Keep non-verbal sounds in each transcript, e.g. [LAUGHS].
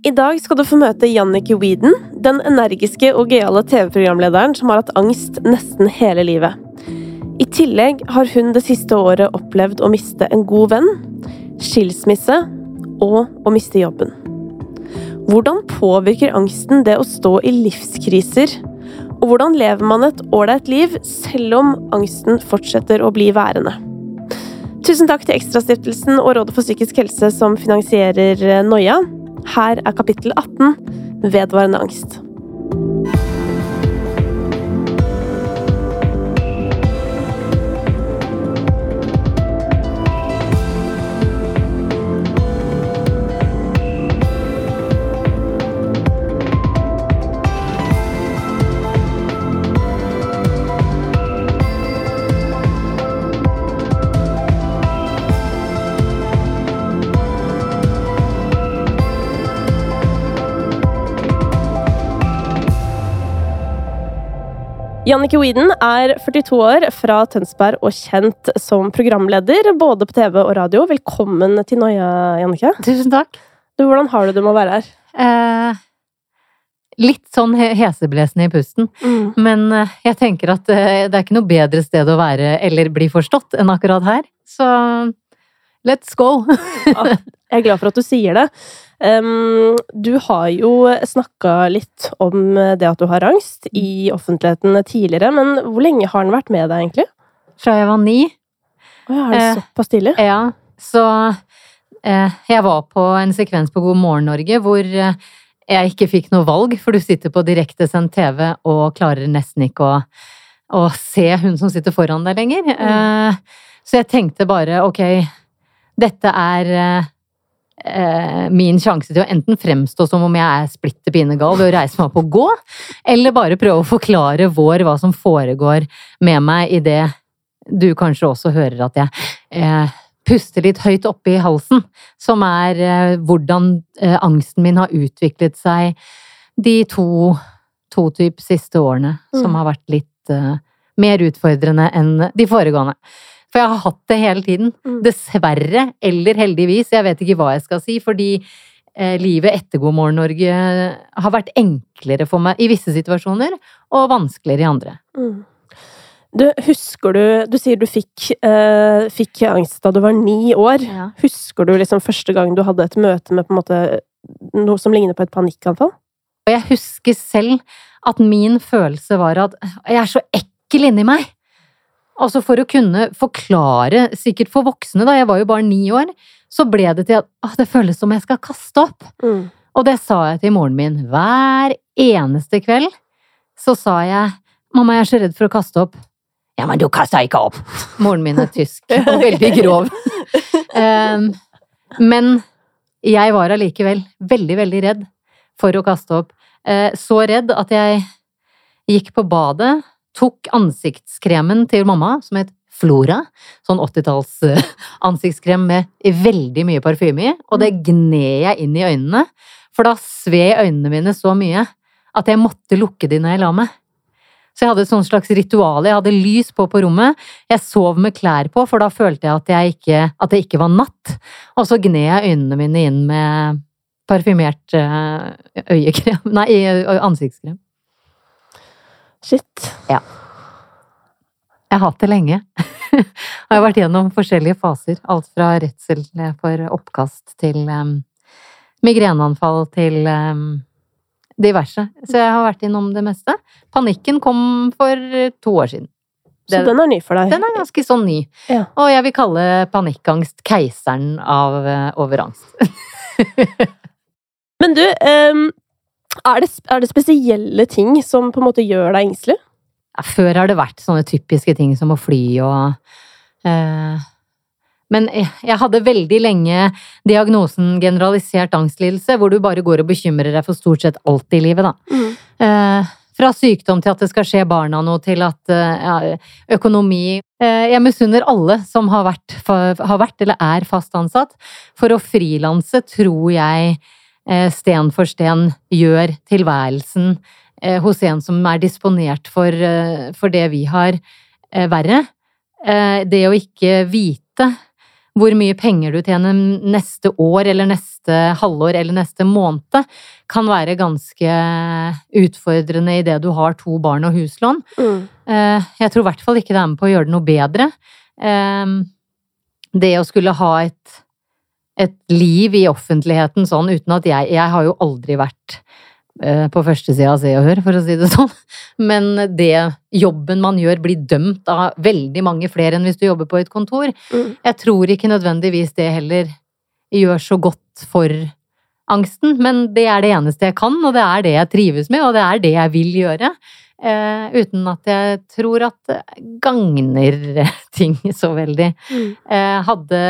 I dag skal du få møte Jannicke Weeden, den energiske og gøyale TV-programlederen som har hatt angst nesten hele livet. I tillegg har hun det siste året opplevd å miste en god venn, skilsmisse og å miste jobben. Hvordan påvirker angsten det å stå i livskriser? Og hvordan lever man et ålreit liv selv om angsten fortsetter å bli værende? Tusen takk til Ekstrastiftelsen og Rådet for psykisk helse som finansierer Noia. Her er kapittel 18 Vedvarende angst. Jannicke Weeden er 42 år, fra Tønsberg og kjent som programleder både på TV og radio. Velkommen til Noia, Jannicke. Tusen takk. Du, hvordan har du det med å være her? Eh, litt sånn heseblesende i pusten. Mm. Men eh, jeg tenker at eh, det er ikke noe bedre sted å være eller bli forstått enn akkurat her. Så let's go! Jeg er glad for at du sier det. Um, du har jo snakka litt om det at du har angst i offentligheten tidligere, men hvor lenge har den vært med deg, egentlig? Fra jeg var ni. Å ja, er det Eh, såpass tidlig? Ja, så eh, jeg var på en sekvens på God morgen Norge hvor eh, jeg ikke fikk noe valg, for du sitter på direktesendt TV og klarer nesten ikke å, å se hun som sitter foran deg lenger. Mm. så jeg tenkte bare ok, dette er eh, eh, min sjanse til å enten fremstå som om jeg er splitter pinegal ved å reise meg opp og gå, eller bare prøve å forklare vår hva som foregår med meg i det du kanskje også hører at jeg eh, puster litt høyt oppe i halsen, som er eh, hvordan eh, angsten min har utviklet seg de to, to typ siste årene, som Mm. har vært litt eh, mer utfordrende enn de foregående. For jeg har hatt det hele tiden. Mm. Dessverre, eller heldigvis, jeg vet ikke hva jeg skal si, fordi eh, livet etter God morgen Norge har vært enklere for meg i visse situasjoner, og vanskeligere i andre. Mm. Du, husker du Du sier du fikk, eh, fikk angst da du var ni år. Husker du liksom første gang du hadde et møte med måte noe som ligner på et panikkanfall? Og jeg husker selv at min følelse var at jeg er så ekkel inni meg. Altså for å kunne forklare, sikkert for voksne, da, jeg var jo bare ni år, så ble det til at ah, det føles som jeg skal kaste opp. Mm. Og det sa jeg til moren min hver eneste kveld. Så sa jeg mamma, jeg er så redd for å kaste opp. Ja, men du kasta ikke opp! [LAUGHS] Moren min er tysk og veldig grov. um, [LAUGHS] men jeg var allikevel veldig, veldig redd for å kaste opp. Uh, så redd at jeg gikk på badet, tok ansiktskremen til mamma, som het Flora, sånn 80-talls eh, ansiktskrem med veldig mye parfyme i, og det gned jeg inn i øynene, for da sved øynene mine så mye at jeg måtte lukke de når jeg la meg. Så jeg hadde et sånt slags ritual. Jeg hadde lys på på rommet. Jeg sov med klær på, for da følte jeg at, jeg ikke, at det ikke var natt. Og så gned jeg øynene mine inn med parfymert eh, øyekrem [LAUGHS] Nei, ansiktskrem. Shit. Ja. Jeg har hatt det lenge. jeg [LAUGHS] har vært gjennom forskjellige faser. Alt fra redsel for oppkast til um, migreneanfall til um, diverse. Så jeg har vært innom det meste. Panikken kom for eh, to år siden. Så den er ny for deg? Den er ganske sånn ny. Ja. Og jeg vil kalle panikkangst keiseren av uh, overangst. [LAUGHS] Men du, ehm, er, det, er det spesielle ting som på en måte gjør deg engstelig? Ja, før har det vært sånne typiske ting som å fly og eh, Men jeg, jeg hadde veldig lenge diagnosen generalisert angstlidelse, hvor du bare går og bekymrer deg for stort sett alt i livet, da. Eh, fra sykdom til at det skal skje barna noe, til at eh, ja, økonomi eh, Jeg misunner alle som har vært, har vært eller er fast ansatt. For å frilanse tror jeg sten for sten gjør tilværelsen eh, hos en som er disponert for, eh, for det vi har, eh, verre. Eh, det å ikke vite hvor mye penger du tjener neste år eller neste halvår eller neste måned, kan være ganske utfordrende i det du har to barn og huslån. Mm. Eh, Jeg tror i hvert fall ikke det er med på å gjøre det noe bedre. Eh, Det å skulle ha et, et liv i offentligheten sånn uten at jeg Jeg har jo aldri vært eh, på førstesida av Se og Hør, for å si det sånn. [LAUGHS] Men det jobben man gjør, blir dømt av veldig mange flere enn hvis du jobber på et kontor. Mm. Jeg tror ikke nødvendigvis det heller gjør så godt for angsten, men det er det eneste jeg kan, og det er det jeg trives med, og det er det jeg vil gjøre. Eh, uten at jeg tror at det gagner [LAUGHS] ting så veldig. Mm. Eh, hadde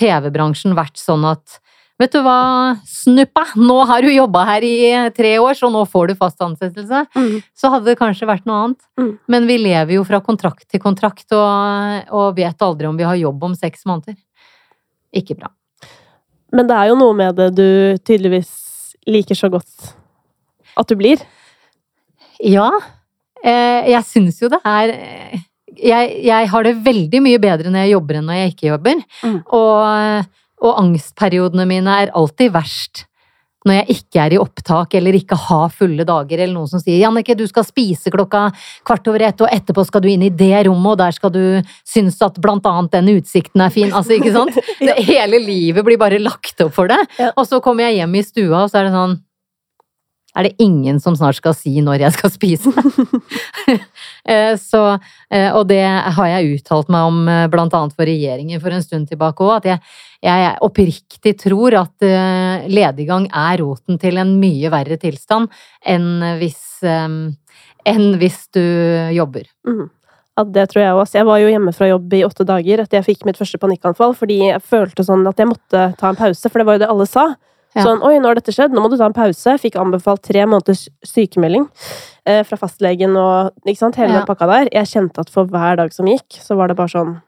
TV-bransjen vært sånn at Vet du hva, Snuppa, nå har du jobba her i tre år, så nå får du fast ansettelse. Mm. Så hadde det kanskje vært noe annet. Mm. Men vi lever jo fra kontrakt til kontrakt, og, og vet aldri om vi har jobb om seks måneder. Ikke bra. Men det er jo noe med det du tydeligvis liker så godt at du blir. Ja, eh, jeg syns jo det er eh, jeg, jeg har det veldig mye bedre når jeg jobber enn når jeg ikke jobber. Mm. Og, og angstperiodene mine er alltid verst når jeg ikke er i opptak eller ikke har fulle dager, eller noen som sier 'Jannicke, du skal spise klokka kvart over ett, og etterpå skal du inn i det rommet, og der skal du synes at blant annet den utsikten er fin'. Altså, ikke sant? [LAUGHS] Det, hele livet blir bare lagt opp for det. Og så kommer jeg hjem i stua, og så er det sånn er det ingen som snart skal si når jeg skal spise. [LAUGHS] Eh, så, eh, og det har jeg uttalt meg om eh, blant annet for regjeringen for en stund tilbake òg, at jeg, jeg oppriktig tror at lediggang er roten til en mye verre tilstand enn hvis, enn hvis du jobber. Mm. Ja, det tror jeg også. Jeg var jo hjemme fra jobb i åtte dager etter jeg fikk mitt første panikkanfall, fordi jeg følte sånn at jeg måtte ta en pause, for det var jo det alle sa. Ja. Sånn, oi, nå har dette skjedd, nå må du ta en pause. Fikk anbefalt tre måneders sykemelding eh, fra fastlegen og ikke sant, hele Ja. den pakka der. Jeg kjente at for hver dag som gikk, så var det bare sånn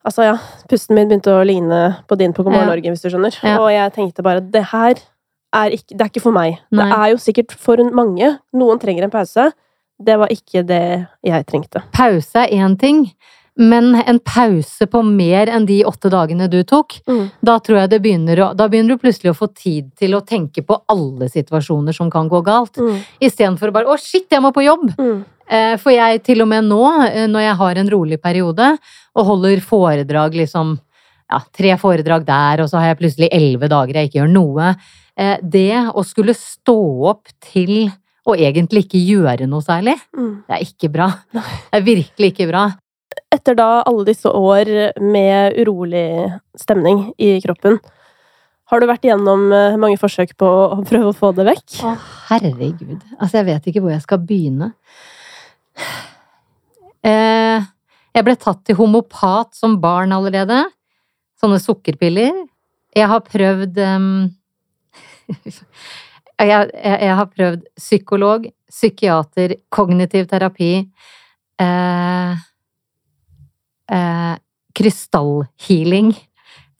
Altså, ja, pusten min begynte å ligne på din på God morgen. Norge, hvis du skjønner. Og jeg tenkte bare, det her er ikke, det er ikke for meg. Nei. Det er jo sikkert for mange. Noen trenger en pause. Det var ikke det jeg trengte. Pause er én ting, men en pause på mer enn de åtte dagene du tok, da tror jeg det begynner å Da begynner du plutselig å få tid til å tenke på alle situasjoner som kan gå galt. Mm. Istedenfor bare 'Å, shit, jeg må på jobb'. Mm. Eh, For jeg til og med nå, eh, når jeg har en rolig periode og holder foredrag liksom ja, tre foredrag der, og så har jeg plutselig elleve dager jeg ikke gjør noe. Eh, Det å skulle stå opp til å egentlig ikke gjøre noe særlig, Mm. det er ikke bra. Det er virkelig ikke bra. Etter da alle disse år med urolig stemning i kroppen, har du vært igjennom eh, mange forsøk på å prøve å få det vekk? Å, herregud. Altså, jeg vet ikke hvor jeg skal begynne. Eh, jeg ble tatt til homopat som barn allerede. Sånne sukkerpiller. Jeg har prøvd um... [LAUGHS] jeg, jeg, jeg har prøvd psykolog, psykiater, kognitiv terapi eh, eh, Krystallhealing.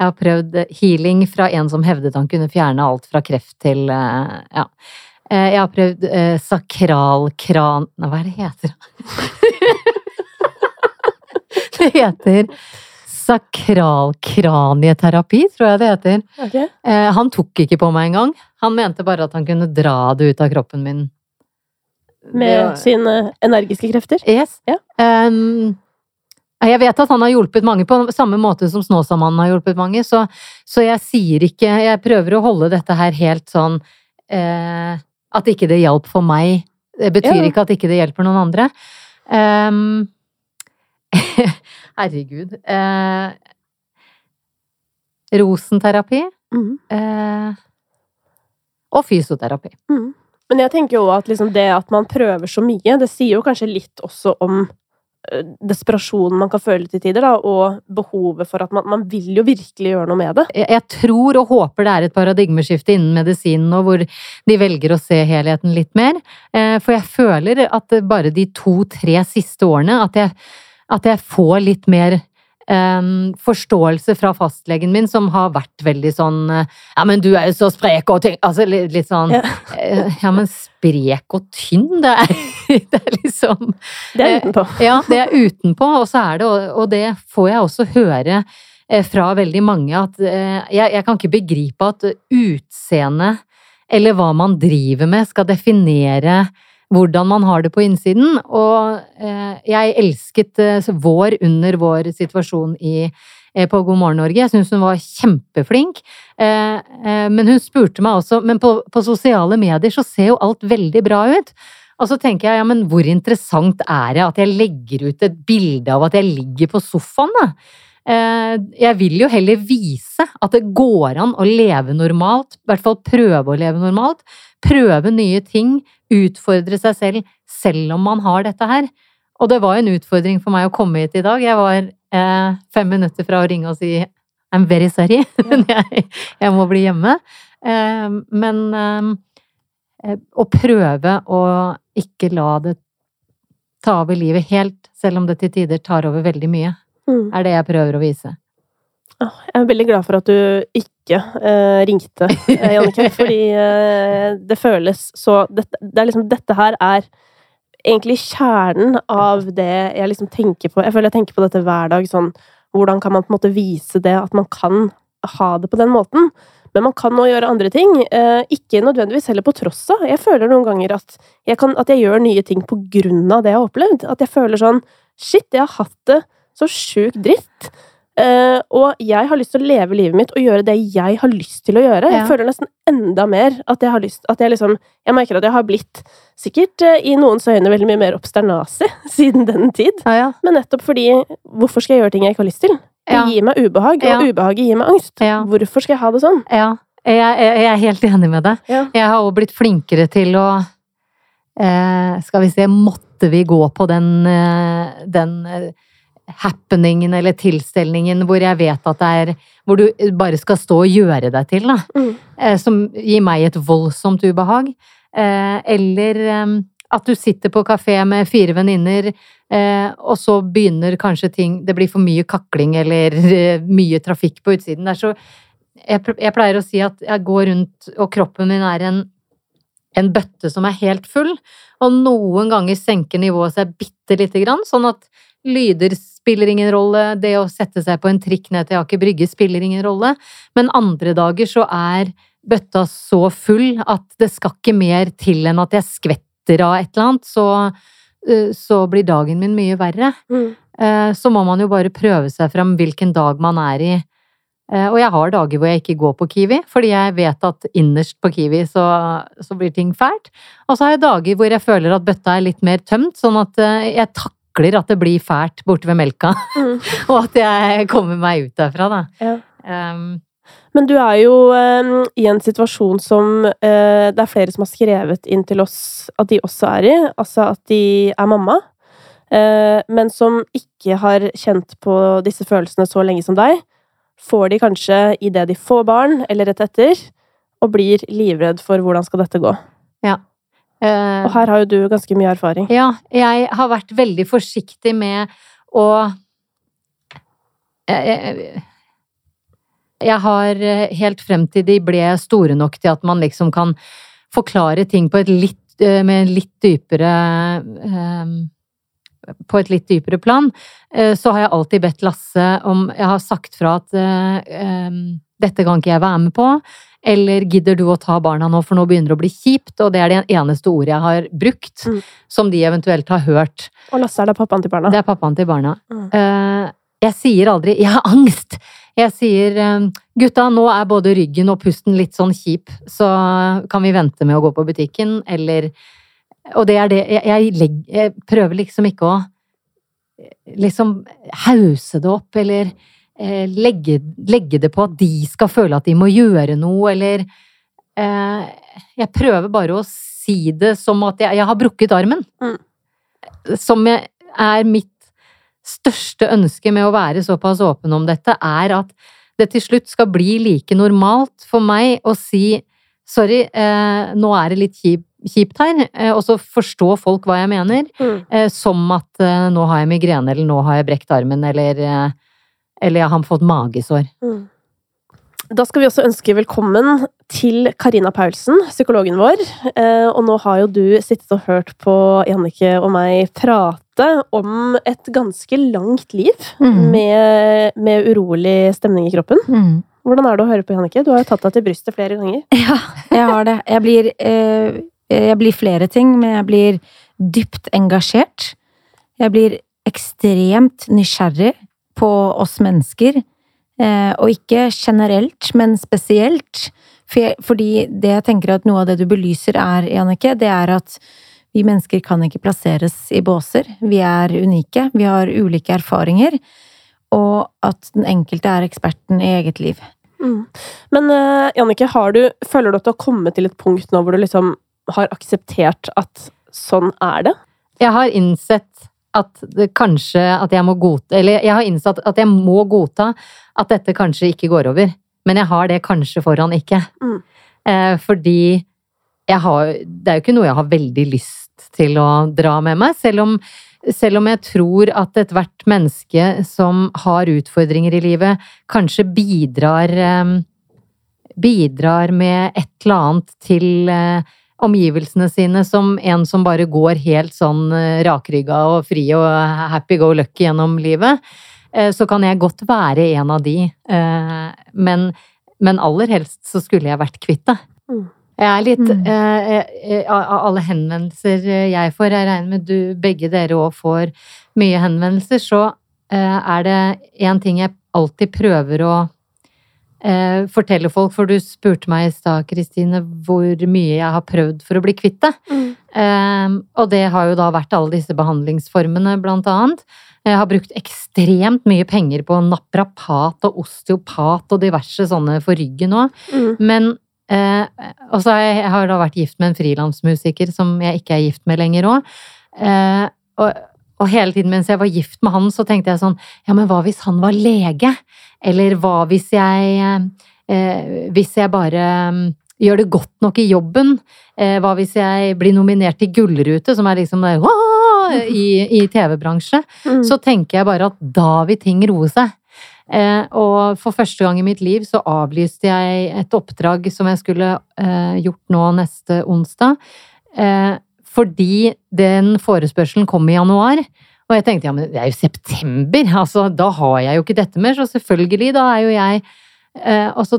Jeg har prøvd healing fra en som hevdet han kunne fjerne alt fra kreft til eh, ja. Eh, Jeg har prøvd eh, sakralkran... Hva er det heter? [LAUGHS] det heter sakralkranieterapi, tror jeg det heter. Okay. Eh, han tok ikke på meg engang. Han mente bare at han kunne dra det ut av kroppen min. Med sine energiske krefter? Yes. Ja. Ehm, jeg vet at han har hjulpet mange på samme måte som Snåsamannen har hjulpet mange, så, så jeg sier ikke Jeg prøver å holde dette her helt sånn eh, At ikke det hjalp for meg. Det betyr Ja. ikke at ikke det hjelper noen andre. Um, [LAUGHS] herregud. Eh, rosenterapi Mm. eh, og fysioterapi. Mm. Men jeg tenker jo at liksom det at man prøver så mye, det sier jo kanskje litt også om desperasjonen man kan føle til tider, da, og behovet for at man, man vil jo virkelig gjøre noe med det. jeg tror og håper det er et paradigmeskifte innen medisinen nå, hvor de velger å se helheten litt mer. Eh, For jeg føler at bare de to-tre siste årene at jeg, at jeg får litt mer eh, forståelse fra fastlegen min, som har vært veldig sånn eh, Ja, men du er jo så sprek og tynn Altså litt, sånn Ja. [LAUGHS] eh, Ja, men sprek og tynn, det er, [LAUGHS] det er liksom Det er Eh, utenpå. [LAUGHS] ja, det er utenpå, og så er det, og det får jeg også høre eh, fra veldig mange at eh, jeg, jeg kan ikke begripe at utseendet eller hva man driver med skal definere hvordan man har det på innsiden. Og jeg elsket vår under vår situasjon i på God morgen Norge. Jeg syns hun var kjempeflink. Men hun spurte meg også Men på, på sosiale medier så ser jo alt veldig bra ut. Og så tenker jeg, ja, men hvor interessant er det at jeg legger ut et bilde av at jeg ligger på sofaen, da? Eh, Jeg vil jo heller vise at det går an å leve normalt, i hvert fall prøve å leve normalt. Prøve nye ting, utfordre seg selv, selv om man har dette her. Og det var en utfordring for meg å komme hit i dag. Jeg var eh, fem minutter fra å ringe og si I'm very sorry, [LAUGHS] men jeg, jeg må bli hjemme. Eh, men eh, å prøve å ikke la det ta over livet helt, selv om det til tider tar over veldig mye, Mm. er det jeg prøver å vise. Jeg er veldig glad for at du ikke eh, ringte, eh, Jannicke, [LAUGHS] fordi eh, det føles så det er liksom, dette her er egentlig kjernen av det jeg liksom tenker på. Jeg føler jeg tenker på dette hver dag. sånn, Hvordan kan man på en måte vise det at man kan ha det på den måten? Men man kan nå gjøre andre ting. Eh, ikke nødvendigvis heller på tross av. Jeg føler noen ganger at jeg, kan, at jeg gjør nye ting på grunn av det jeg har opplevd. At jeg føler sånn Shit, jeg har hatt det så sjukt dritt. Uh, og jeg har lyst til å leve livet mitt og gjøre det jeg har lyst til å gjøre. Ja. Jeg føler nesten enda mer at jeg har lyst At jeg liksom Jeg merker at jeg har blitt sikkert uh, i noens øyne veldig mye mer obsternasi [LAUGHS] siden den tid. Ja, ja. Men nettopp fordi Hvorfor skal jeg gjøre ting jeg ikke har lyst til? Det Ja. gir meg ubehag, og ubehaget gir meg angst. Hvorfor skal jeg ha det sånn? Ja, jeg, jeg, jeg er helt enig med deg. Jeg har også blitt flinkere til å eh, Skal vi se, måtte vi gå på den, eh, den eh, happeningen eller tilstelningen hvor jeg vet at det er Hvor du bare skal stå og gjøre deg til, da. Mm. Eh, som gir meg et voldsomt ubehag. Eh, eller at du sitter på kafé med fire venninner, eh, og så begynner kanskje ting Det blir for mye kakling eller eh, mye trafikk på utsiden. Det er så jeg, jeg pleier å si at jeg går rundt, og kroppen min er en, en bøtte som er helt full, og noen ganger senker nivået seg bitte lite grann, sånn at lyder spiller ingen rolle, det å sette seg på en trikk ned til Aker Brygge spiller ingen rolle, men andre dager så er bøtta så full at det skal ikke mer til enn at jeg skvetter av et eller annet, så, eh, så blir dagen min mye verre. Mm. Eh, så må man jo bare prøve seg fram hvilken dag man er i. Eh, Og jeg har dager hvor jeg ikke går på Kiwi, fordi jeg vet at innerst på Kiwi så, så blir ting fælt. Og så har jeg dager hvor jeg føler at bøtta er litt mer tømt, sånn at jeg takler at det blir fælt borte ved melka. Mm. [LAUGHS] Og at jeg kommer meg ut derfra, da. Ja. Um, Men du er jo eh, i en situasjon som eh, det er flere som har skrevet inn til oss at de også er i. Altså at de er mamma, eh, men som ikke har kjent på disse følelsene så lenge som deg. Får de kanskje idet de får barn, eller rett etter, og blir livredd for hvordan skal dette gå. eh, Og her har jo du ganske mye erfaring. Ja, jeg har vært veldig forsiktig med å jeg, jeg, jeg har eh, helt frem til de ble store nok til at man liksom kan forklare ting på et litt, eh, med litt dypere eh, På et litt dypere plan, eh, så har jeg alltid bedt Lasse om Jeg har sagt fra at eh, eh, dette kan ikke jeg være med på. Eller gidder du å ta barna nå, for nå begynner det å bli kjipt? Og det er det eneste ordet jeg har brukt, Mm. som de eventuelt har hørt. Og Lasse er da pappaen til barna. Det er pappaen til barna. Mm. Jeg sier aldri 'jeg har angst'. Jeg sier eh, 'gutta, nå er både ryggen og pusten litt sånn kjip, så kan vi vente med å gå på butikken', eller Og det er det Jeg, jeg, jeg prøver liksom ikke å liksom hause det opp, eller eh, legge, legge det på at de skal føle at de må gjøre noe, eller eh, Jeg prøver bare å si det som at jeg, jeg har brukket armen. Mm. Som jeg, er mitt største ønske med å være såpass åpen om dette, er at det til slutt skal bli like normalt for meg å si sorry, eh, nå er det litt kjip, kjipt her, eh, og så forstå folk hva jeg mener, Mm. eh, som at eh, nå har jeg migrene, eller nå har jeg brekt armen, eller, eller jeg har fått magesår. Mm. Da skal vi også ønske velkommen til Karina Paulsen, psykologen vår. Eh, og nå har jo du sittet og hørt på Jannicke og meg prate om et ganske langt liv Mm. med, med urolig stemning i kroppen. Mm. Hvordan er det å høre på, Jannicke? Du har jo tatt deg til brystet flere ganger. [LAUGHS] Ja, jeg har det. Jeg blir, eh, jeg blir flere ting, men jeg blir dypt engasjert. Jeg blir ekstremt nysgjerrig på oss mennesker. Eh, og ikke generelt, men spesielt. For jeg, fordi det jeg tenker at noe av det du belyser er, Jannicke, det er at vi mennesker kan ikke plasseres i båser. Vi er unike. Vi har ulike erfaringer. Og at den enkelte er eksperten i eget liv. Mm. Men uh, Jannicke, føler du at du har kommet til et punkt nå hvor du liksom har akseptert at sånn er det? Jeg har innsett at det kanskje at jeg må godta Eller jeg har innsett at jeg må godta at dette kanskje ikke går over. Men jeg har det kanskje foran ikke. Mm. Eh, fordi jeg har Det er jo ikke noe jeg har veldig lyst til å dra med meg. Selv om, selv om jeg tror at ethvert menneske som har utfordringer i livet, kanskje bidrar eh, Bidrar med et eller annet til eh, omgivelsene sine som en som bare går helt sånn eh, rakrygga og fri og happy go lucky gjennom livet, eh, så kan jeg godt være en av de. Eh, Men, men aller helst så skulle jeg vært kvitt det. Mm. Jeg er litt Mm. Av alle henvendelser jeg får, jeg regner med du, begge dere òg får mye henvendelser, så er det én ting jeg alltid prøver å eh, fortelle folk, for du spurte meg i stad, Kristine, hvor mye jeg har prøvd for å bli kvitt det. Eh, og det har jo da vært alle disse behandlingsformene, blant annet. Jeg har brukt ekstremt mye penger på naprapat og osteopat og diverse sånne for ryggen òg. Mm. Men eh, Og så har jeg, jeg har da vært gift med en frilansmusiker som jeg ikke er gift med lenger òg. Eh, og, og hele tiden mens jeg var gift med han, så tenkte jeg sånn Ja, men hva hvis han var lege? Eller hva hvis jeg eh, Hvis jeg bare mm, gjør det godt nok i jobben? Eh, hva hvis jeg blir nominert til Gullrute, som er liksom det i, i TV-bransje? Mm. så tenker jeg bare at da vil ting roe seg. Eh, og for første gang i mitt liv så avlyste jeg et oppdrag som jeg skulle eh, gjort nå neste onsdag. Eh, fordi den forespørselen kom i januar. Og jeg tenkte ja, men det er jo september, altså da har jeg jo ikke dette mer, så selvfølgelig, da er jo jeg eh, Og så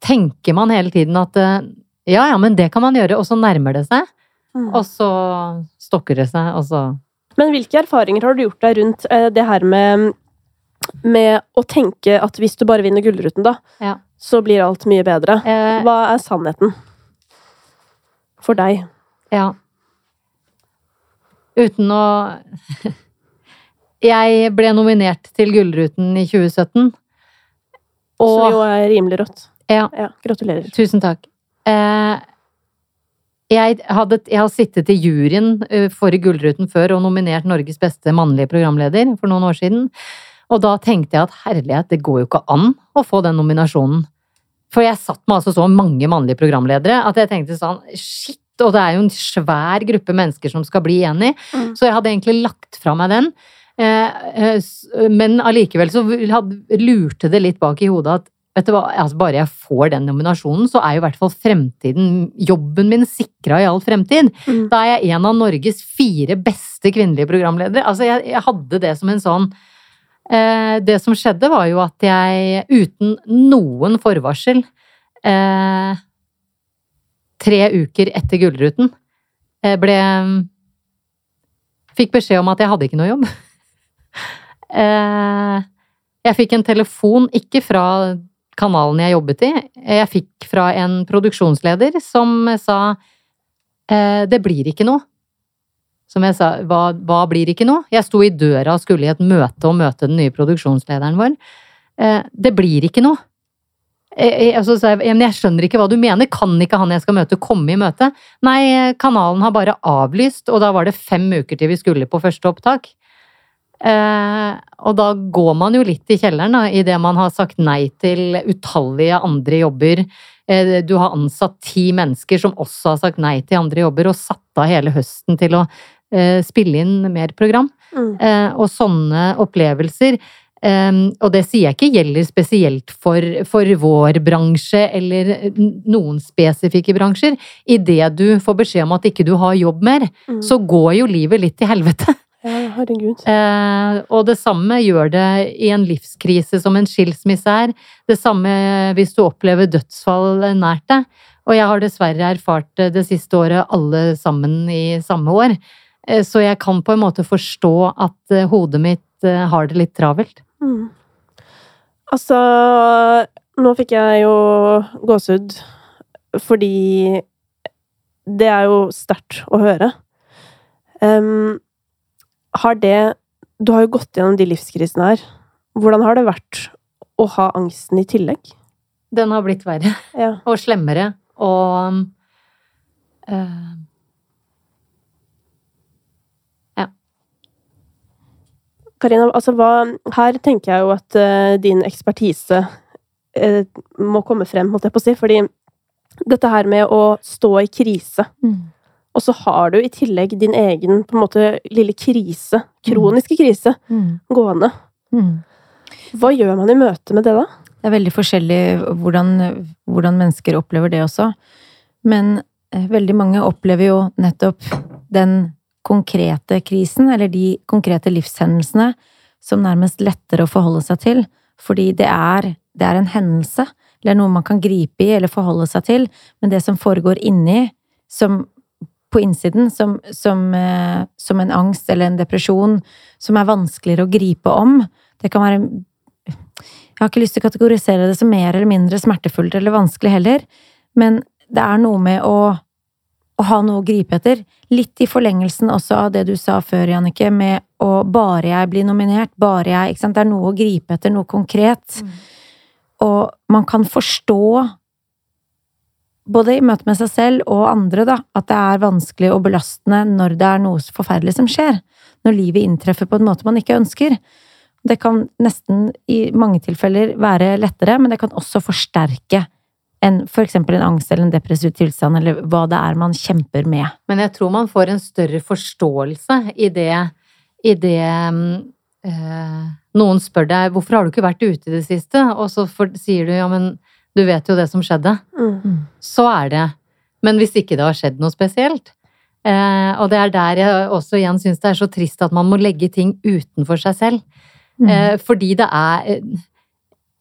tenker man hele tiden at eh, ja, ja, men det kan man gjøre, og så nærmer det seg. Mm. Og så stokker det seg, og så Men hvilke erfaringer har du gjort deg rundt eh, det her med, med å tenke at hvis du bare vinner Gullruten, da, Ja. så blir alt mye bedre? eh, Hva er sannheten? For deg. Ja. Uten å [LAUGHS] Jeg ble nominert til Gullruten i 2017. Så det jo er rimelig rått. Ja. Ja, gratulerer. Tusen takk. Eh, jeg, hadde, jeg har sittet i juryen eh, for Gullruten før og nominert Norges beste mannlige programleder for noen år siden. Og da tenkte jeg at herlighet, det går jo ikke an å få den nominasjonen. For jeg satt med altså så mange mannlige programledere at jeg tenkte sånn shit, og det er jo en svær gruppe mennesker som skal bli enig. Mm. Så jeg hadde egentlig lagt fra meg den. Eh, eh, Men allikevel så lurte det litt bak i hodet at vet du hva, altså bare jeg får den nominasjonen, så er jo i hvert fall fremtiden, jobben min sikra i all fremtid. Mm. Da er jeg en av Norges fire beste kvinnelige programledere. Altså jeg, jeg hadde det som en sånn eh, Det som skjedde, var jo at jeg uten noen forvarsel eh, Tre uker etter Gullruten eh, ble Fikk beskjed om at jeg hadde ikke noe jobb. [LAUGHS] Eh, jeg fikk en telefon, ikke fra kanalen jeg jobbet i, jeg fikk fra en produksjonsleder som sa eh, det blir ikke noe. Som jeg sa, hva, hva blir ikke noe? Jeg sto i døra og skulle i et møte og møte den nye produksjonslederen vår. Det blir ikke noe. Eh, eh, og jeg, jeg skjønner ikke hva du mener, kan ikke han jeg skal møte komme i møte? Nei, eh, kanalen har bare avlyst, og da var det fem uker til vi skulle på første opptak. Eh, og da går man jo litt i kjelleren, da, det man har sagt nei til utallige andre jobber. Eh, du har ansatt ti mennesker som også har sagt nei til andre jobber, og satt av hele høsten til å eh, spille inn mer program. Mm. Eh, og sånne opplevelser Um, og det sier jeg ikke gjelder spesielt for, for vår bransje eller noen spesifikke bransjer. Idet du får beskjed om at ikke du har jobb mer, Mm. så går jo livet litt til helvete. [LAUGHS] Ja, herregud. Eh, og det samme gjør det i en livskrise som en skilsmisse er. Det samme hvis du opplever dødsfall nært deg. Og jeg har dessverre erfart det det siste året, alle sammen i samme år. Eh, så jeg kan på en måte forstå at eh, hodet mitt eh, har det litt travelt. Mm. Altså, nå fikk jeg jo gåsehud fordi det er jo sterkt å høre. Um, har det Du har jo gått gjennom de livskrisene her. Hvordan har det vært å ha angsten i tillegg? Den har blitt verre Ja. og slemmere og eh, Karina, altså hva Her tenker jeg jo at uh, din ekspertise uh, må komme frem, holdt jeg på å si. Fordi dette her med å stå i krise, og så har du i tillegg din egen på en måte lille krise, kroniske krise, Mm. gående. Mm. Hva gjør man i møte med det, da? Det er veldig forskjellig hvordan, hvordan mennesker opplever det også. Men eh, veldig mange opplever jo nettopp den konkrete krisen, eller de konkrete livshendelsene, som nærmest lettere å forholde seg til. Fordi det er, det er en hendelse, eller noe man kan gripe i eller forholde seg til. Men det som foregår inni, som på innsiden, som, som, eh, som en angst eller en depresjon, som er vanskeligere å gripe om, det kan være jeg har ikke lyst til å kategorisere det som mer eller mindre smertefullt eller vanskelig heller, men det er noe med å, å ha noe å gripe etter. Litt i forlengelsen også av det du sa før, Jannicke, med å bare jeg blir nominert, bare jeg ikke sant? Det er noe å gripe etter, noe konkret. Og man kan forstå, både i møte med seg selv og andre, da, at det er vanskelig og belastende når det er noe forferdelig som skjer. Når livet inntreffer på en måte man ikke ønsker. Det kan nesten i mange tilfeller være lettere, men det kan også forsterke en, for eksempel en angst eller en depressiv tilstand, eller hva det er man kjemper med. Men jeg tror man får en større forståelse i det, i det øh, Noen spør deg 'hvorfor har du ikke vært ute i det siste?' Og så for, sier du 'ja, men du vet jo det som skjedde'. Mm. Så er det. Men hvis ikke det har skjedd noe spesielt eh, Og det er der jeg også igjen syns det er så trist at man må legge ting utenfor seg selv. Mm. Eh, fordi det er eh,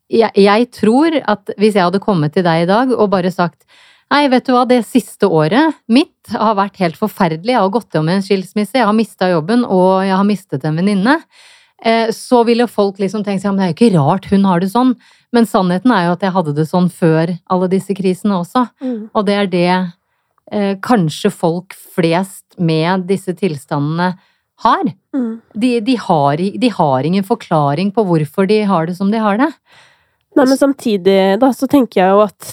jeg, jeg tror at hvis jeg hadde kommet til deg i dag og bare sagt Nei, vet du hva, det siste året mitt har vært helt forferdelig. Jeg har gått gjennom en skilsmisse, jeg har mista jobben, og jeg har mistet en venninne. Eh, Så ville folk liksom tenkt seg, men det er jo ikke rart hun har det sånn. Men sannheten er jo at jeg hadde det sånn før alle disse krisene også. Mm. Og det er det eh, kanskje folk flest med disse tilstandene har. Mm. De, de, har. de har ingen forklaring på hvorfor de har det som de har det. Nei, men samtidig da, så tenker jeg jo at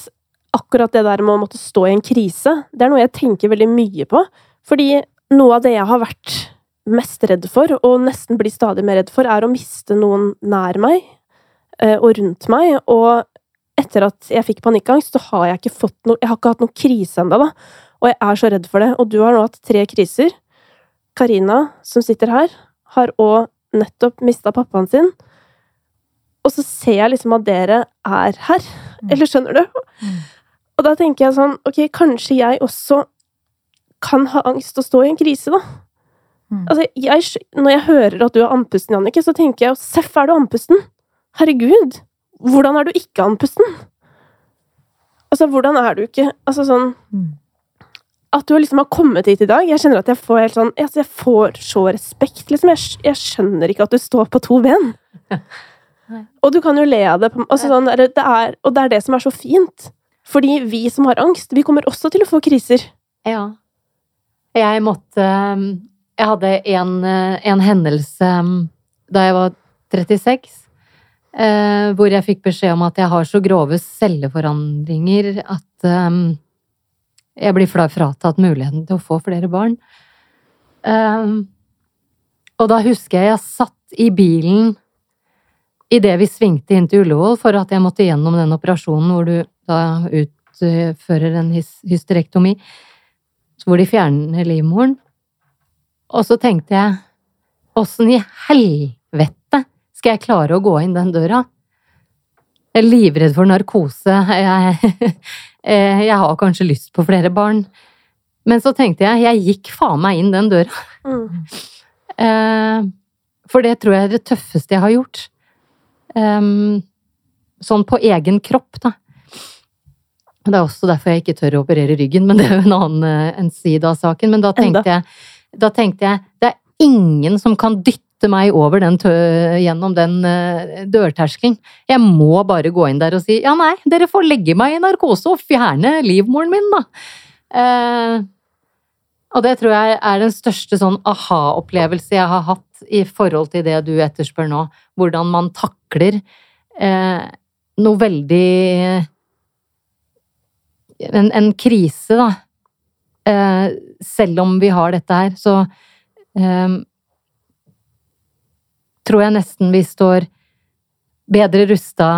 akkurat det der med å måtte stå i en krise, det er noe jeg tenker veldig mye på. Fordi noe av det jeg har vært mest redd for, og nesten blir stadig mer redd for, er å miste noen nær meg eh, og rundt meg. Og etter at jeg fikk panikkangst, så har jeg ikke fått no, Jeg har ikke hatt noen krise ennå, da. Og jeg er så redd for det. Og du har nå hatt tre kriser. Karina, som sitter her, har òg nettopp mista pappaen sin. Og så ser jeg liksom at dere er her. Eller skjønner du? Mm. Og da tenker jeg sånn, ok, kanskje jeg også kan ha angst og stå i en krise, da. Mm. Altså, jeg, når jeg hører at du er andpusten, Jannicke, så tenker jeg seff er du andpusten. Herregud, hvordan er du ikke andpusten? Altså, hvordan er du ikke Altså sånn Mm. At du liksom har kommet hit i dag, jeg kjenner at jeg får helt sånn altså, Jeg får så respekt, liksom. Jeg, jeg skjønner ikke at du står på to ben. [LAUGHS] Og du kan jo le av det. Altså, sånn, det er, og det er det som er så fint. Fordi vi som har angst, vi kommer også til å få kriser. Ja. Jeg måtte um, Jeg hadde en, eh, en hendelse um, da jeg var 36, eh, hvor jeg fikk beskjed om at jeg har så grove celleforandringer at um, jeg blir fra- fratatt muligheten til å få flere barn. Og da husker jeg jeg satt i bilen idet vi svingte inn til Ullevål for at jeg måtte gjennom den operasjonen hvor du da utfører en hys hysterektomi hvor de fjerner livmoren. Og så tenkte jeg, åssen i helvete skal jeg klare å gå inn den døra? Jeg er livredd for narkose. Jeg, [LAUGHS] eh, jeg har kanskje lyst på flere barn. Men så tenkte jeg, jeg gikk faen meg inn den døra. Mm. Eh, For det tror jeg er det tøffeste jeg har gjort. Ehm, Sånn på egen kropp, da. Det er også derfor jeg ikke tør å operere ryggen, men det er jo en annen eh, en side av saken. Men da tenkte, jeg, da tenkte jeg det er ingen som kan dytte meg over den gjennom den uh, dørterskelen. Jeg må bare gå inn der og si ja, nei, dere får legge meg i narkose og fjerne livmoren min, da. Eh, og det tror jeg er den største sånn aha-opplevelse jeg har hatt i forhold til det du etterspør nå. Hvordan man takler eh, noe veldig en, en krise, da. Eh, selv om vi har dette her, så eh, tror jeg nesten vi står bedre rusta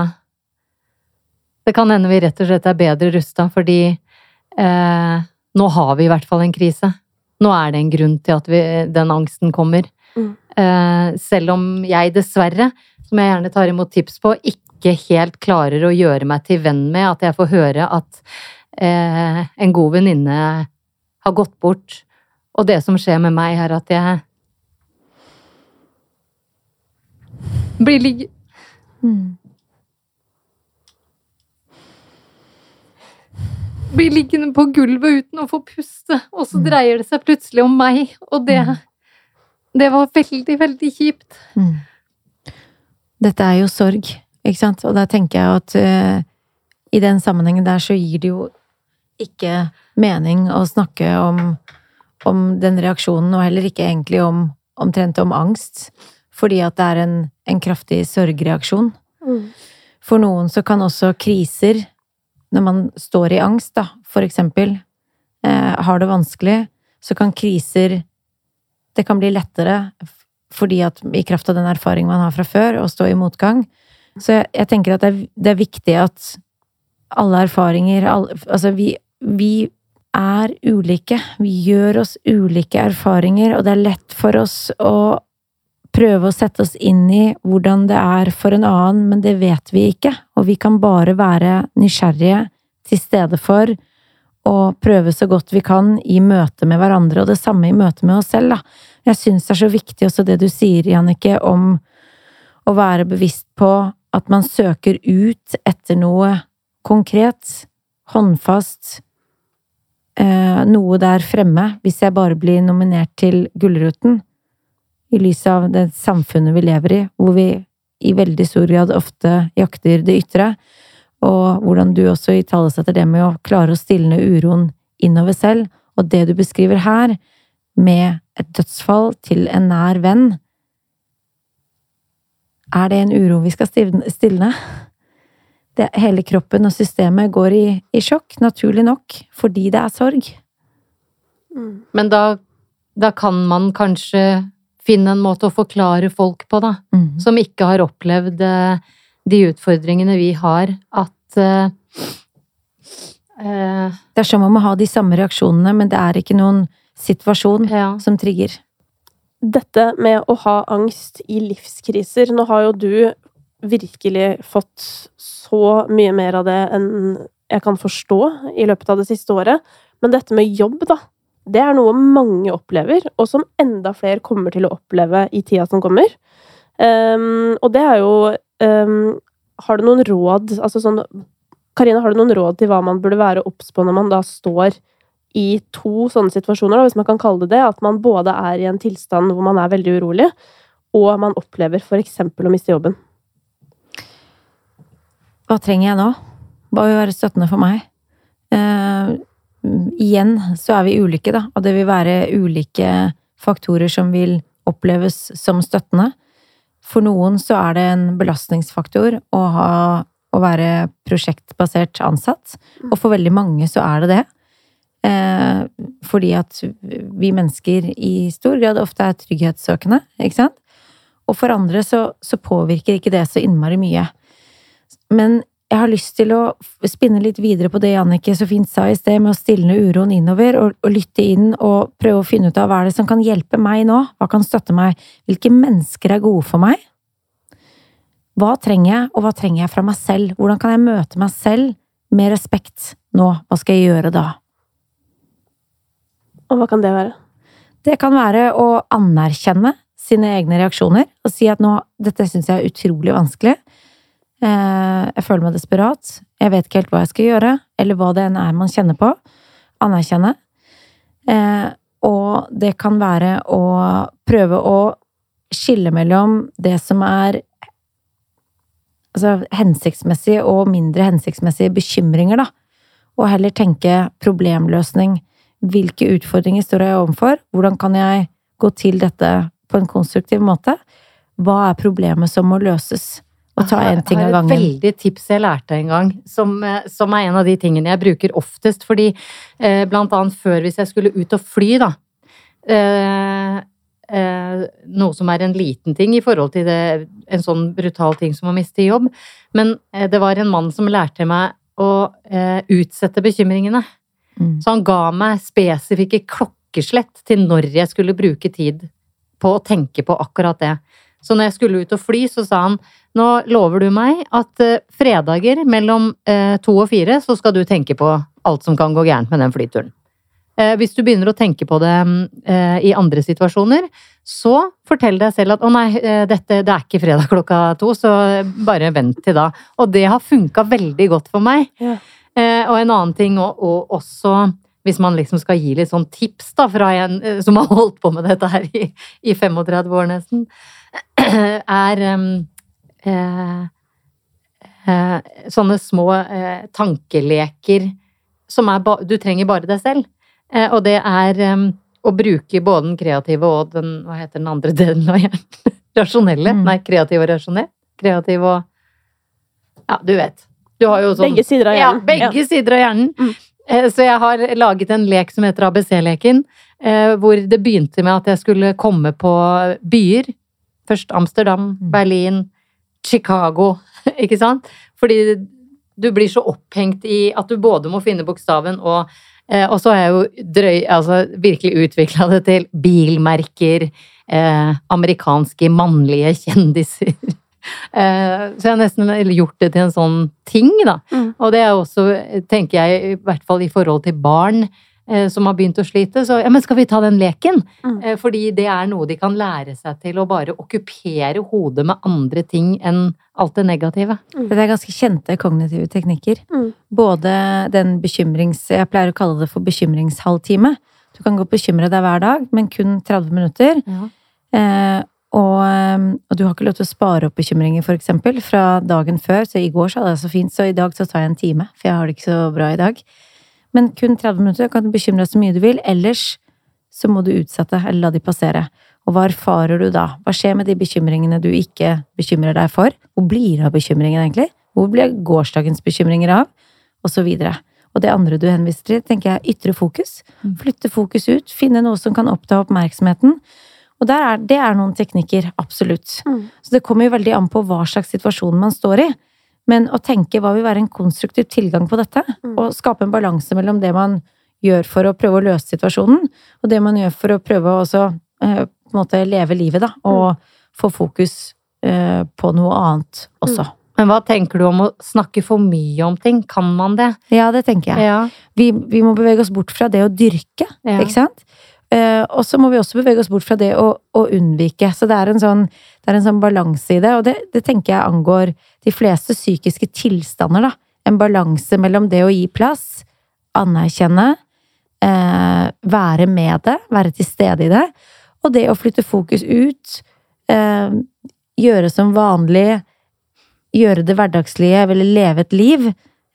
Det kan hende vi rett og slett er bedre rusta fordi eh, nå har vi i hvert fall en krise. Nå er det en grunn til at vi, den angsten kommer. Mm. Eh, selv om jeg dessverre, som jeg gjerne tar imot tips på, ikke helt klarer å gjøre meg til venn med at jeg får høre at eh, en god venninne har gått bort. Og det som skjer med meg, er at jeg blir ligg... Blir liggende på gulvet uten å få puste, og så dreier det seg plutselig om meg, og det Det var veldig, veldig kjipt. Mm. Dette er jo sorg, ikke sant? Og da tenker jeg at uh, i den sammenhengen der så gir det jo ikke mening å snakke om, om den reaksjonen, og heller ikke egentlig om omtrent om angst, fordi at det er en, en kraftig sorgreaksjon. Mm. For noen så kan også kriser, når man står i angst, da, for eksempel, eh, har det vanskelig, så kan kriser Det kan bli lettere fordi at i kraft av den erfaringen man har fra før, å stå i motgang. Så jeg, jeg tenker at det er, det er viktig at alle erfaringer alle, Altså, vi, vi er ulike. Vi gjør oss ulike erfaringer, og det er lett for oss å prøve å sette oss inn i hvordan det er for en annen, men det vet vi ikke. Og vi kan bare være nysgjerrige til stede for å prøve så godt vi kan i møte med hverandre, og det samme i møte med oss selv, da. Jeg syns det er så viktig også det du sier, Jannicke, om å være bevisst på at man søker ut etter noe konkret, håndfast, eh, noe der fremme, hvis jeg bare blir nominert til Gullruten i lys av det samfunnet vi lever i, hvor vi i veldig stor grad ofte jakter det ytre, og hvordan du også italesetter det med å klare å stilne uroen innover selv, og det du beskriver her, med et dødsfall til en nær venn, er det en uro vi skal stilne? Det, hele kroppen og systemet går i, i sjokk, naturlig nok, fordi det er sorg. Mm. Men da, da kan man kanskje finne en måte å forklare folk på, da. mm. Som ikke har opplevd eh, de utfordringene vi har, at uh, eh, Det er som om å ha de samme reaksjonene, men det er ikke noen situasjon Ja. som trigger. Dette med å ha angst i livskriser Nå har jo du virkelig fått så mye mer av det enn jeg kan forstå i løpet av det siste året. Men dette med jobb, da. Det er noe mange opplever, og som enda flere kommer til å oppleve i tida som kommer. Um, og det er jo um, Har du noen råd Altså sånn Karina, har du noen råd til hva man burde være obs på når man da står i to sånne situasjoner, da, hvis man kan kalle det det, at man både er i en tilstand hvor man er veldig urolig, og man opplever eksempel å miste jobben. Hva trenger jeg nå? Hva vil være støttende for meg? Eh, igjen så er vi ulike, da, og det vil være ulike faktorer som vil oppleves som støttende. For noen så er det en belastningsfaktor å ha å være prosjektbasert ansatt, og for veldig mange så er det det. Eh, fordi at vi mennesker i stor grad ofte er trygghetssøkende, ikke sant? Og for andre så, så påvirker ikke det så innmari mye. Men jeg har lyst til å spinne litt videre på det Jannicke så fint sa i sted, med å stilne uroen innover og, og lytte inn og prøve å finne ut av hva er det som kan hjelpe meg nå? Hva kan støtte meg? Hvilke mennesker er gode for meg? Hva trenger jeg, og hva trenger jeg fra meg selv? Hvordan kan jeg møte meg selv med respekt nå? Hva skal jeg gjøre da? Og hva kan det være? Det kan være å anerkjenne sine egne reaksjoner og si at nå, dette syns jeg er utrolig vanskelig. Eh, jeg føler meg desperat. Jeg vet ikke helt hva jeg skal gjøre, eller hva det enn er man kjenner på. Anerkjenne. Eh, og det kan være å prøve å skille mellom det som er altså, hensiktsmessige og mindre hensiktsmessige bekymringer, da. Og heller tenke problemløsning. Hvilke utfordringer står jeg overfor? Hvordan kan jeg gå til dette på en konstruktiv måte? Hva er problemet som må løses? Og ta én ting av Jeg har et veldig tips jeg lærte en gang, som, eh, som er en av de tingene jeg bruker oftest. Fordi eh, blant annet før hvis jeg skulle ut og fly, da. Eh, eh, noe som er en liten ting i forhold til det, en sånn brutal ting som å miste jobb. Men eh, det var en mann som lærte meg å eh, utsette bekymringene. Mm. Så han ga meg spesifikke klokkeslett til når jeg skulle bruke tid på å tenke på akkurat det. Så når jeg skulle ut og fly, så sa han nå lover du meg at eh, fredager mellom eh, to og fire så skal du tenke på alt som kan gå gærent med den flyturen. Eh, hvis du begynner å tenke på det i andre situasjoner, så fortell deg selv at å nei, dette, det er ikke fredag klokka to, så bare vent til da. Og det har funka veldig godt for meg. Ja. Eh, og en annen ting, og, og også hvis man liksom skal gi litt sånn tips da, fra en som har holdt på med dette her i, i 35 år nesten, [CLEARS THROAT] er eh, eh, sånne små eh, tankeleker som er Du trenger bare deg selv. Eh, og det er å bruke både den kreative og den Hva heter den andre delen av hjernen? [LAUGHS] Rasjonelle? Mm. Nei, kreativ og rasjonell. Kreativ og Ja, du vet. Du har jo sånn Begge sider av hjernen. ja, begge begge sider av hjernen. Mm. Så jeg har laget en lek som heter ABC-leken, hvor det begynte med at jeg skulle komme på byer. Først Amsterdam, Mm. Berlin, Chicago, [LAUGHS] ikke sant? Fordi du blir så opphengt i at du både må finne bokstaven og eh, Og så har jeg jo drøy, altså virkelig utvikla det til bilmerker, eh, amerikanske mannlige kjendiser. [LAUGHS] Eh, så jeg har nesten gjort det til en sånn ting, da. Mm. Og det er også, tenker jeg, i hvert fall i forhold til barn som har begynt å slite, så ja, men skal vi ta den leken? Mm. Eh, fordi det er noe de kan lære seg til å bare okkupere hodet med andre ting enn alt det negative. Det er ganske kjente kognitive teknikker. Mm. Både den bekymrings... Jeg pleier å kalle det for bekymringshalvtime. Du kan gå og bekymre deg hver dag, men kun 30 minutter. Eh, og, eh, og du har ikke lov til å spare opp bekymringer, for eksempel, fra dagen før. Så i går så hadde jeg det så fint, så i dag så tar jeg en time, for jeg har det ikke så bra i dag. Men kun 30 minutter kan du bekymre deg så mye du vil. Ellers så må du utsette, eller la de passere. Og hva erfarer du da? Hva skjer med de bekymringene du ikke bekymrer deg for? Hvor blir det av bekymringen, egentlig? Hvor blir gårsdagens bekymringer av? Og så videre. Og det andre du henviser til, tenker jeg ytre fokus. Mm. Flytte fokus ut. Finne noe som kan oppta oppmerksomheten. Og er, det er noen teknikker, absolutt. Mm. Så det kommer jo veldig an på hva slags situasjon man står i. Men å tenke hva vil være en konstruktiv tilgang på dette, Mm. og skape en balanse mellom det man gjør for å prøve å løse situasjonen, og det man gjør for å prøve å også eh, på en måte leve livet, da, og få fokus eh, på noe annet også. Men hva tenker du om å snakke for mye om ting? Kan man det? Ja, det tenker jeg. Ja. Vi, vi må bevege oss bort fra det å dyrke, Ja. ikke sant? Eh, og så må vi også bevege oss bort fra det å, å unnvike. Så det er en sånn, sånn balanse i det, og det, det tenker jeg angår de fleste psykiske tilstander, da. En balanse mellom det å gi plass, anerkjenne, eh, være med det, være til stede i det, og det å flytte fokus ut, eh, gjøre som vanlig, gjøre det hverdagslige, eller leve et liv,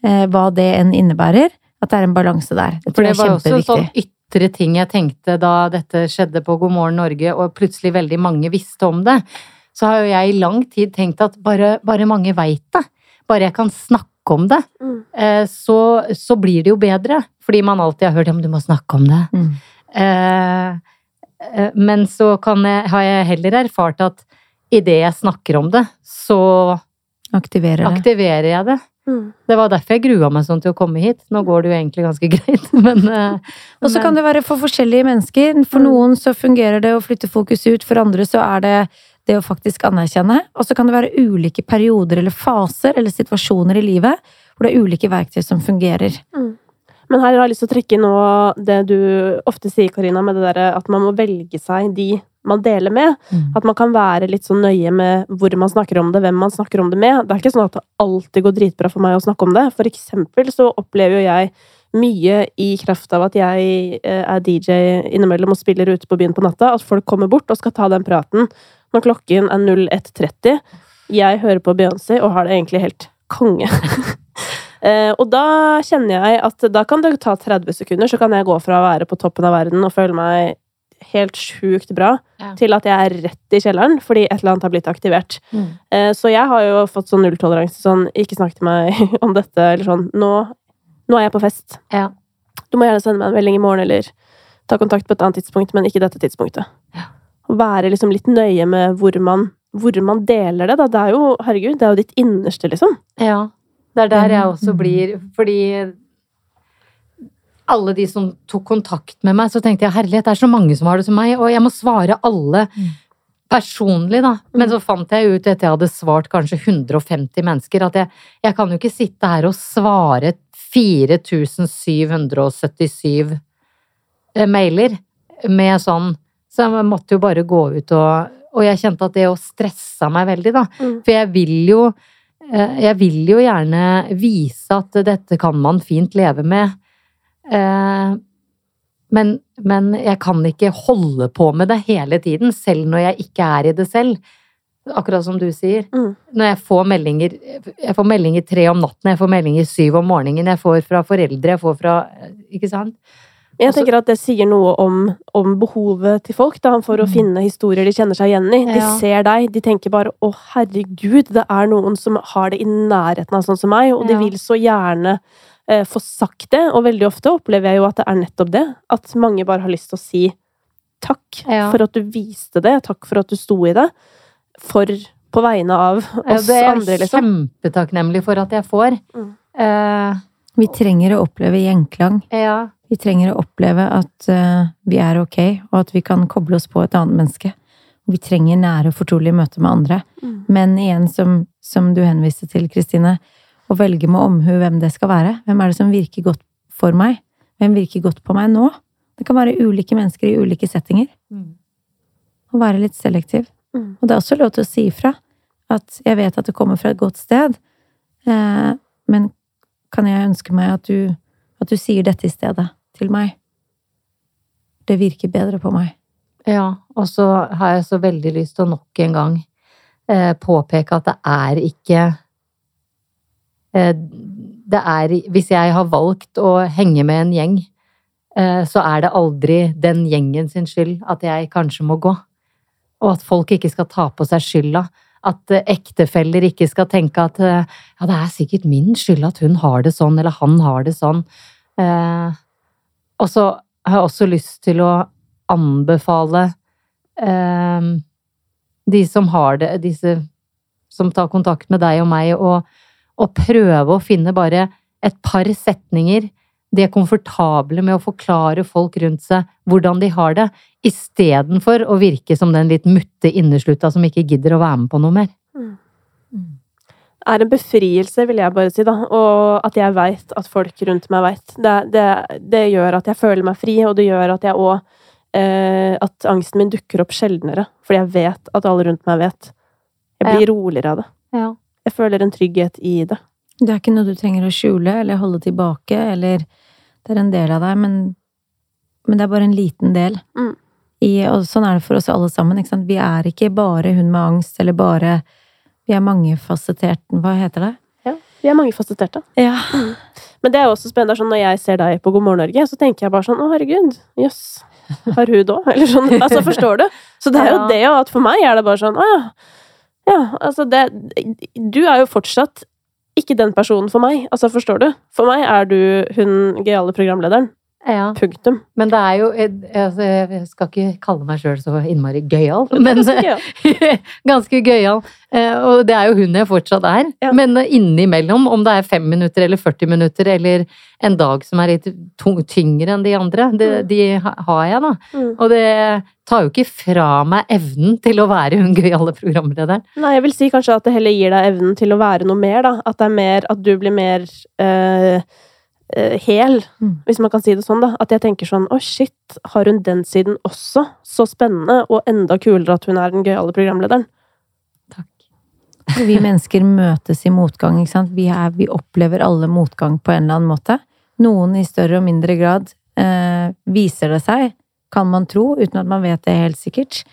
eh, hva det enn innebærer, at det er en balanse der. Det For det er var jo også en sånn ytre ting jeg tenkte da dette skjedde på God morgen Norge, og plutselig veldig mange visste om det. Så har jo jeg i lang tid tenkt at bare, bare mange veit det. Bare jeg kan snakke om det, Mm. eh, så, så blir det jo bedre. Fordi man alltid har hørt om du må snakke om det. Mm. Eh, eh, men så kan jeg, har jeg heller erfart at idet jeg snakker om det, så Aktiverer det. aktiverer jeg det. Mm. Det var derfor jeg grua meg sånn til å komme hit. Nå går det jo egentlig ganske [LAUGHS] greit, men eh, Og så kan det være for forskjellige mennesker. For Mm. noen så fungerer det å flytte fokus ut, for andre så er det det å faktisk anerkjenne. Og så kan det være ulike perioder eller faser eller situasjoner i livet hvor det er ulike verktøy som fungerer. Men her har jeg lyst til å trekke inn det du ofte sier, Karina, med det derre at man må velge seg de man deler med. At man kan være litt så nøye med hvor man snakker om det, hvem man snakker om det med. Det er ikke sånn at det alltid går dritbra for meg å snakke om det. For eksempel så opplever jo jeg mye i kraft av at jeg eh, er DJ innimellom og spiller ute på byen på natta, at folk kommer bort og skal ta den praten når klokken er 01.30. Jeg hører på Beyoncé og har det egentlig helt konge. [LAUGHS] Eh, og da kjenner jeg at da kan det ta 30 sekunder, så kan jeg gå fra å være på toppen av verden og føle meg helt sjukt bra, Ja. til at jeg er rett i kjelleren fordi et eller annet har blitt aktivert. Mm. Eh, Så jeg har jo fått sånn nulltoleranse, sånn ikke snakk til meg [LAUGHS] om dette, eller sånn nå, nå er jeg på fest. Ja. Du må gjerne sende meg en melding i morgen, eller ta kontakt på et annet tidspunkt, men ikke dette tidspunktet. Ja. Være liksom litt nøye med hvor man, hvor man deler det, da. Det er jo, herregud, det er jo ditt innerste, liksom. Ja. Det er der jeg også Mm. blir Fordi alle de som tok kontakt med meg, så tenkte jeg herlighet, det er så mange som har det som meg, og jeg må svare alle Mm. personlig, da. Men så fant jeg ut etter jeg hadde svart kanskje 150 mennesker, at jeg, jeg kan jo ikke sitte her og svare 4777 eh, mailer med sånn Så jeg måtte jo bare gå ut og Og jeg kjente at det jo stressa meg veldig, da. Mm. For jeg vil jo eh, Jeg vil jo gjerne vise at dette kan man fint leve med. Eh, Men, men jeg kan ikke holde på med det hele tiden, selv når jeg ikke er i det selv. Akkurat som du sier. Mm. Når jeg får meldinger Jeg får meldinger tre om natten, jeg får meldinger syv om morgenen, jeg får fra foreldre, jeg får fra Ikke sant? Jeg Altså- tenker at det sier noe om, om behovet til folk, da, for å Mm. finne historier de kjenner seg igjen i. De Ja. ser deg, de tenker bare 'Å, herregud, det er noen som har det i nærheten av sånn som meg', og de Ja. vil så gjerne eh, få sagt det. Og veldig ofte opplever jeg jo at det er nettopp det. At mange bare har lyst til å si takk Ja. for at du viste det, takk for at du sto i det. For på vegne av oss Ja, oss det er jeg liksom. kjempetakknemlig for at jeg får. Mm. Uh, Vi trenger å oppleve gjenklang. ja. Vi trenger å oppleve at uh, vi er ok, og at vi kan koble oss på et annet menneske. Vi trenger nære og fortrolige møter med andre. Mm. Men igjen, som, som du henviste til, Kristine, å velge med omhu hvem det skal være. Hvem er det som virker godt for meg? Hvem virker godt på meg nå? Det kan være ulike mennesker i ulike settinger. Mm. Være litt selektiv. Mm. Og det er også lov til å si ifra. At jeg vet at det kommer fra et godt sted, eh, men kan jeg ønske meg at du, at du sier dette i stedet til meg? Det virker bedre på meg. Ja, og så har jeg så veldig lyst til å nok en gang eh, påpeke at det er ikke Det er Hvis jeg har valgt å henge med en gjeng, eh, så er det aldri den gjengen sin skyld at jeg kanskje må gå. Og at folk ikke skal ta på seg skylda. At eh, ektefeller ikke skal tenke at eh, ja, det er sikkert min skyld at hun har det sånn, eller han har det sånn. Eh, og så har jeg også lyst til å anbefale eh, de som har det, disse som tar kontakt med deg og meg, å, å prøve å finne bare et par setninger de er komfortable med å forklare folk rundt seg hvordan de har det, istedenfor å virke som den litt mutte inneslutta som ikke gidder å være med på noe mer. Det er en befrielse, vil jeg bare si, da. Og at jeg veit at folk rundt meg veit. Det, det, det gjør at jeg føler meg fri, og det gjør at jeg òg eh, At angsten min dukker opp sjeldnere. Fordi jeg vet at alle rundt meg vet. Jeg blir roligere av det. Ja. Jeg føler en trygghet i det. Det er ikke noe du trenger å skjule eller holde tilbake, eller det er en del av deg, men, men det er bare en liten del. Mm. I, og sånn er det for oss alle sammen. Vi er ikke bare hun med angst, eller bare Vi er mangefasettert Hva heter det? Ja, Vi er mangefasetterte. Ja. Men det er også spennende. Sånn, når jeg ser deg på God morgen Norge, så tenker jeg bare sånn Å, herregud. Jøss. Har hun da? [LAUGHS] Eller sånn. Altså, forstår du? Så det er jo det, og at for meg er det bare sånn Å ja. Ja, altså det Du er jo fortsatt ikke den personen for meg. Altså, forstår du? For meg er du hun gøyale programlederen. Ja. Punktum. Men det er jo jeg, altså, Jeg skal ikke kalle meg sjøl så innmari gøyal, men [LAUGHS] ganske gøyal. Eh, Og det er jo hun jeg fortsatt er. Ja. Men innimellom, om det er fem minutter eller 40 minutter eller en dag som er litt tyngre enn de andre, det, Mm. de har jeg, da. Mm. Og det tar jo ikke fra meg evnen til å være hun gøyale programlederen. Nei, jeg vil si kanskje at det heller gir deg evnen til å være noe mer, da. At det er mer At du blir mer eh, eh, hel, Mm. hvis man kan si det sånn, da. At jeg tenker sånn Å, shit, har hun den siden også? Så spennende, og enda kulere at hun er den gøyale programlederen. Takk. Vi mennesker møtes i motgang, ikke sant. Vi, er, vi opplever alle motgang på en eller annen måte. Noen i større og mindre grad uh, viser det seg, kan man tro, uten at man vet det helt sikkert.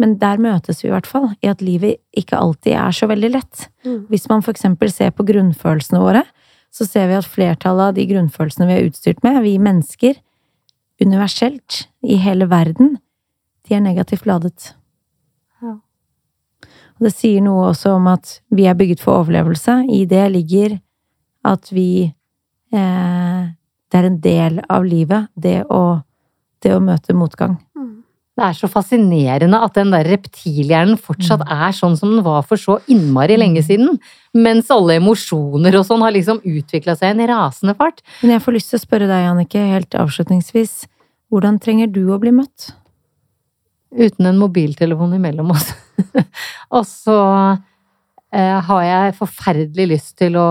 Men der møtes vi i hvert fall, i at livet ikke alltid er så veldig lett. Mm. Hvis man for eksempel ser på grunnfølelsene våre, så ser vi at flertallet av de grunnfølelsene vi er utstyrt med, vi mennesker, universelt, i hele verden, de er negativt ladet. Ja. Og det sier noe også om at vi er bygget for overlevelse. I det ligger at vi eh, Det er en del av livet, det å, det å møte motgang. Mm. Det er så fascinerende at den der reptilhjernen fortsatt er sånn som den var for så innmari lenge siden. Mens alle emosjoner og sånn har liksom utvikla seg i en rasende fart. Men jeg får lyst til å spørre deg, Annike, helt avslutningsvis. Hvordan trenger du å bli møtt? Uten en mobiltelefon imellom oss. [LAUGHS] og så eh, har jeg forferdelig lyst til å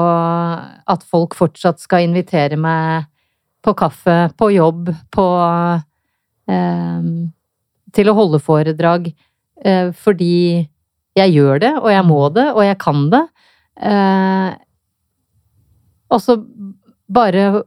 At folk fortsatt skal invitere meg på kaffe, på jobb, på eh, Til å holde foredrag. Eh, fordi jeg gjør det, og jeg må det, og jeg kan det. Eh, og så bare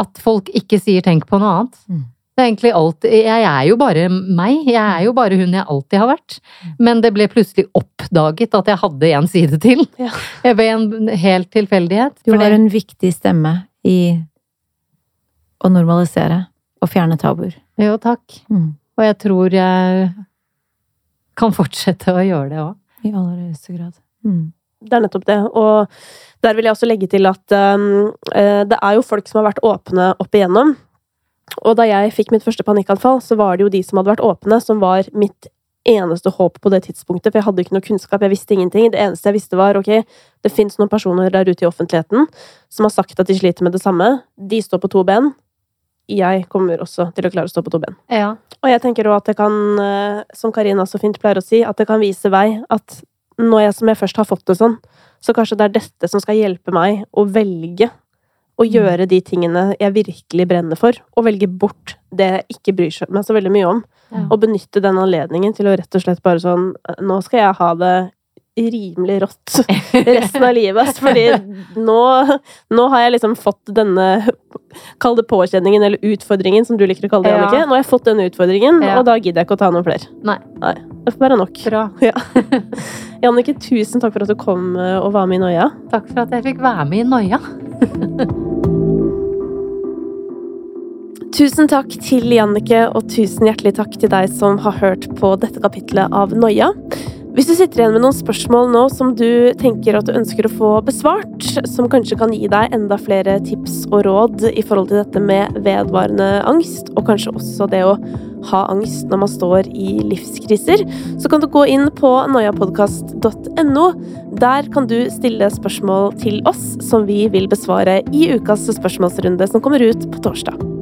at folk ikke sier 'tenk på noe annet'. Mm. Det er egentlig alt Jeg er jo bare meg. Jeg er jo bare hun jeg alltid har vært. Men det ble plutselig oppdaget at jeg hadde en side til. Ja. [LAUGHS] Ved en helt tilfeldighet. Du har en viktig stemme i å normalisere og fjerne tabuer. Jo, takk. Mm. Og jeg tror jeg kan fortsette å gjøre det òg. I aller høyeste grad. Mm. Det er nettopp det. Og der vil jeg også legge til at um, eh, det er jo folk som har vært åpne opp igjennom. Og da jeg fikk mitt første panikkanfall, så var det jo de som hadde vært åpne, som var mitt eneste håp på det tidspunktet, for jeg hadde ikke noe kunnskap, jeg visste ingenting. Det eneste jeg visste var, ok, det fins noen personer der ute i offentligheten som har sagt at de sliter med det samme. De står på to ben. Jeg kommer også til å klare å stå på to ben. Ja. Og jeg tenker også at det kan, eh, som Karina så fint pleier å si, at det kan vise vei at når jeg som jeg først har fått det sånn, så kanskje det er dette som skal hjelpe meg å velge å gjøre de tingene jeg virkelig brenner for, og velge bort det jeg ikke bryr meg så veldig mye om. Ja. Og benytte den anledningen til å rett og slett bare sånn Nå skal jeg ha det rimelig rått [LAUGHS] resten av livet, fordi nå, nå har jeg liksom fått denne Kall det påkjenningen, eller utfordringen, som du liker å kalle det, Janneke. Annike. Nå har jeg fått denne utfordringen, Ja. og da gidder jeg ikke å ta noen flere. Nei. Det får være nok. Bra. [LAUGHS] Jannicke, tusen takk for at du kom eh, og var med i Noia. Takk for at jeg fikk være med i Noia. [LAUGHS] Tusen takk til Jannicke, og tusen hjertelig takk til deg som har hørt på dette kapitlet av Noia. Hvis du sitter igjen med noen spørsmål nå som du tenker at du ønsker å få besvart, som kanskje kan gi deg enda flere tips og råd i forhold til dette med vedvarende angst, og kanskje også det å ha angst når man står i livskriser, så kan du gå inn på noiapodkast.no. Der kan du stille spørsmål til oss som vi vil besvare i ukas spørsmålsrunde som kommer ut på torsdag.